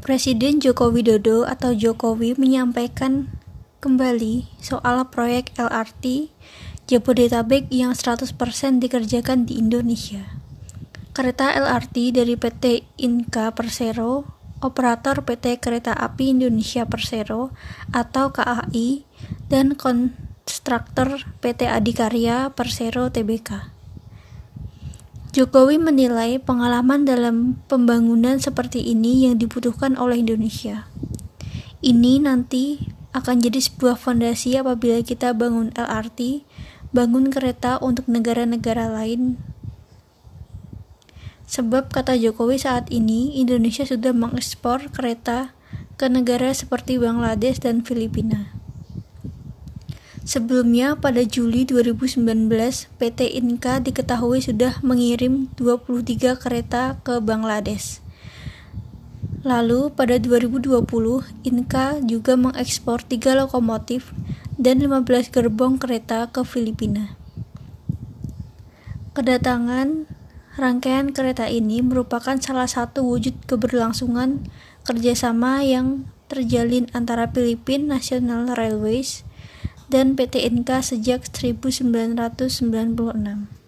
Presiden Joko Widodo atau Jokowi menyampaikan kembali soal proyek LRT Jabodetabek yang 100% dikerjakan di Indonesia. Kereta LRT dari PT Inka Persero, operator PT Kereta Api Indonesia Persero atau KAI, dan konstruktor PT Adikarya Persero Tbk. Jokowi menilai pengalaman dalam pembangunan seperti ini yang dibutuhkan oleh Indonesia. Ini nanti akan jadi sebuah fondasi apabila kita bangun LRT, bangun kereta untuk negara-negara lain. Sebab kata Jokowi saat ini Indonesia sudah mengekspor kereta ke negara seperti Bangladesh dan Filipina. Sebelumnya, pada Juli 2019, PT Inka diketahui sudah mengirim 23 kereta ke Bangladesh. Lalu, pada 2020, Inka juga mengekspor 3 lokomotif dan 15 gerbong kereta ke Filipina. Kedatangan rangkaian kereta ini merupakan salah satu wujud keberlangsungan kerjasama yang terjalin antara Filipina National Railways dan PT Inka sejak 1996.